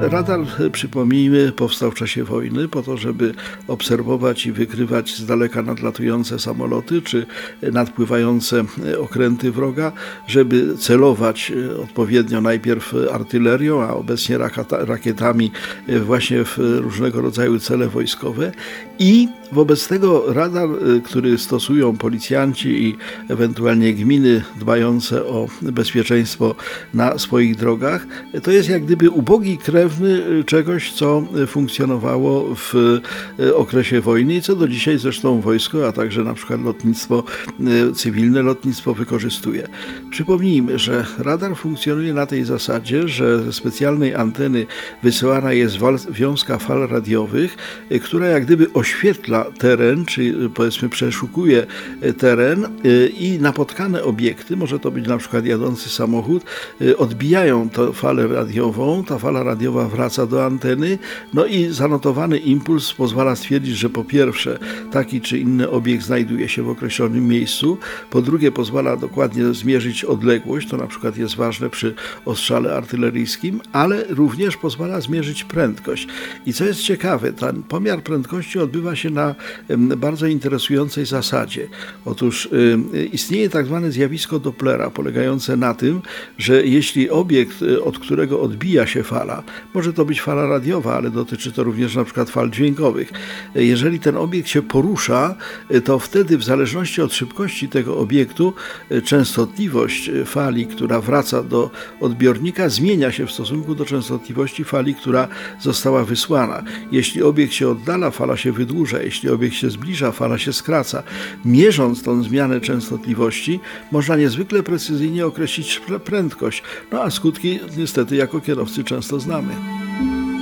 Radar, przypomnijmy, powstał w czasie wojny po to, żeby obserwować i wykrywać z daleka nadlatujące samoloty czy nadpływające okręty wroga, żeby celować odpowiednio najpierw artylerią, a obecnie rakietami właśnie w różnego rodzaju cele wojskowe. I wobec tego radar, który stosują policjanci i ewentualnie gminy dbające o bezpieczeństwo na swoich drogach, to jest jak gdyby ubogi krewny czegoś, co funkcjonowało w okresie wojny i co do dzisiaj zresztą wojsko, a także na przykład lotnictwo, cywilne lotnictwo wykorzystuje. Przypomnijmy, że radar funkcjonuje na tej zasadzie, że ze specjalnej anteny wysyłana jest wiązka fal radiowych, która jak gdyby oświetla teren, czy powiedzmy przeszukuje teren i napotkane obiekty, może to być na przykład jadący samochód, odbijają tę falę radiową, ta fala wraca do anteny, no i zanotowany impuls pozwala stwierdzić, że po pierwsze taki czy inny obiekt znajduje się w określonym miejscu, po drugie pozwala dokładnie zmierzyć odległość, to na przykład jest ważne przy ostrzale artyleryjskim, ale również pozwala zmierzyć prędkość. I co jest ciekawe, ten pomiar prędkości odbywa się na bardzo interesującej zasadzie. Otóż istnieje tak zwane zjawisko Dopplera, polegające na tym, że jeśli obiekt, od którego odbija się fala, może to być fala radiowa, ale dotyczy to również na przykład fal dźwiękowych. Jeżeli ten obiekt się porusza, to wtedy w zależności od szybkości tego obiektu częstotliwość fali, która wraca do odbiornika, zmienia się w stosunku do częstotliwości fali, która została wysłana. Jeśli obiekt się oddala, fala się wydłuża, jeśli obiekt się zbliża, fala się skraca. Mierząc tą zmianę częstotliwości, można niezwykle precyzyjnie określić prędkość, no a skutki niestety jako kierowcy często znamy. Thank you.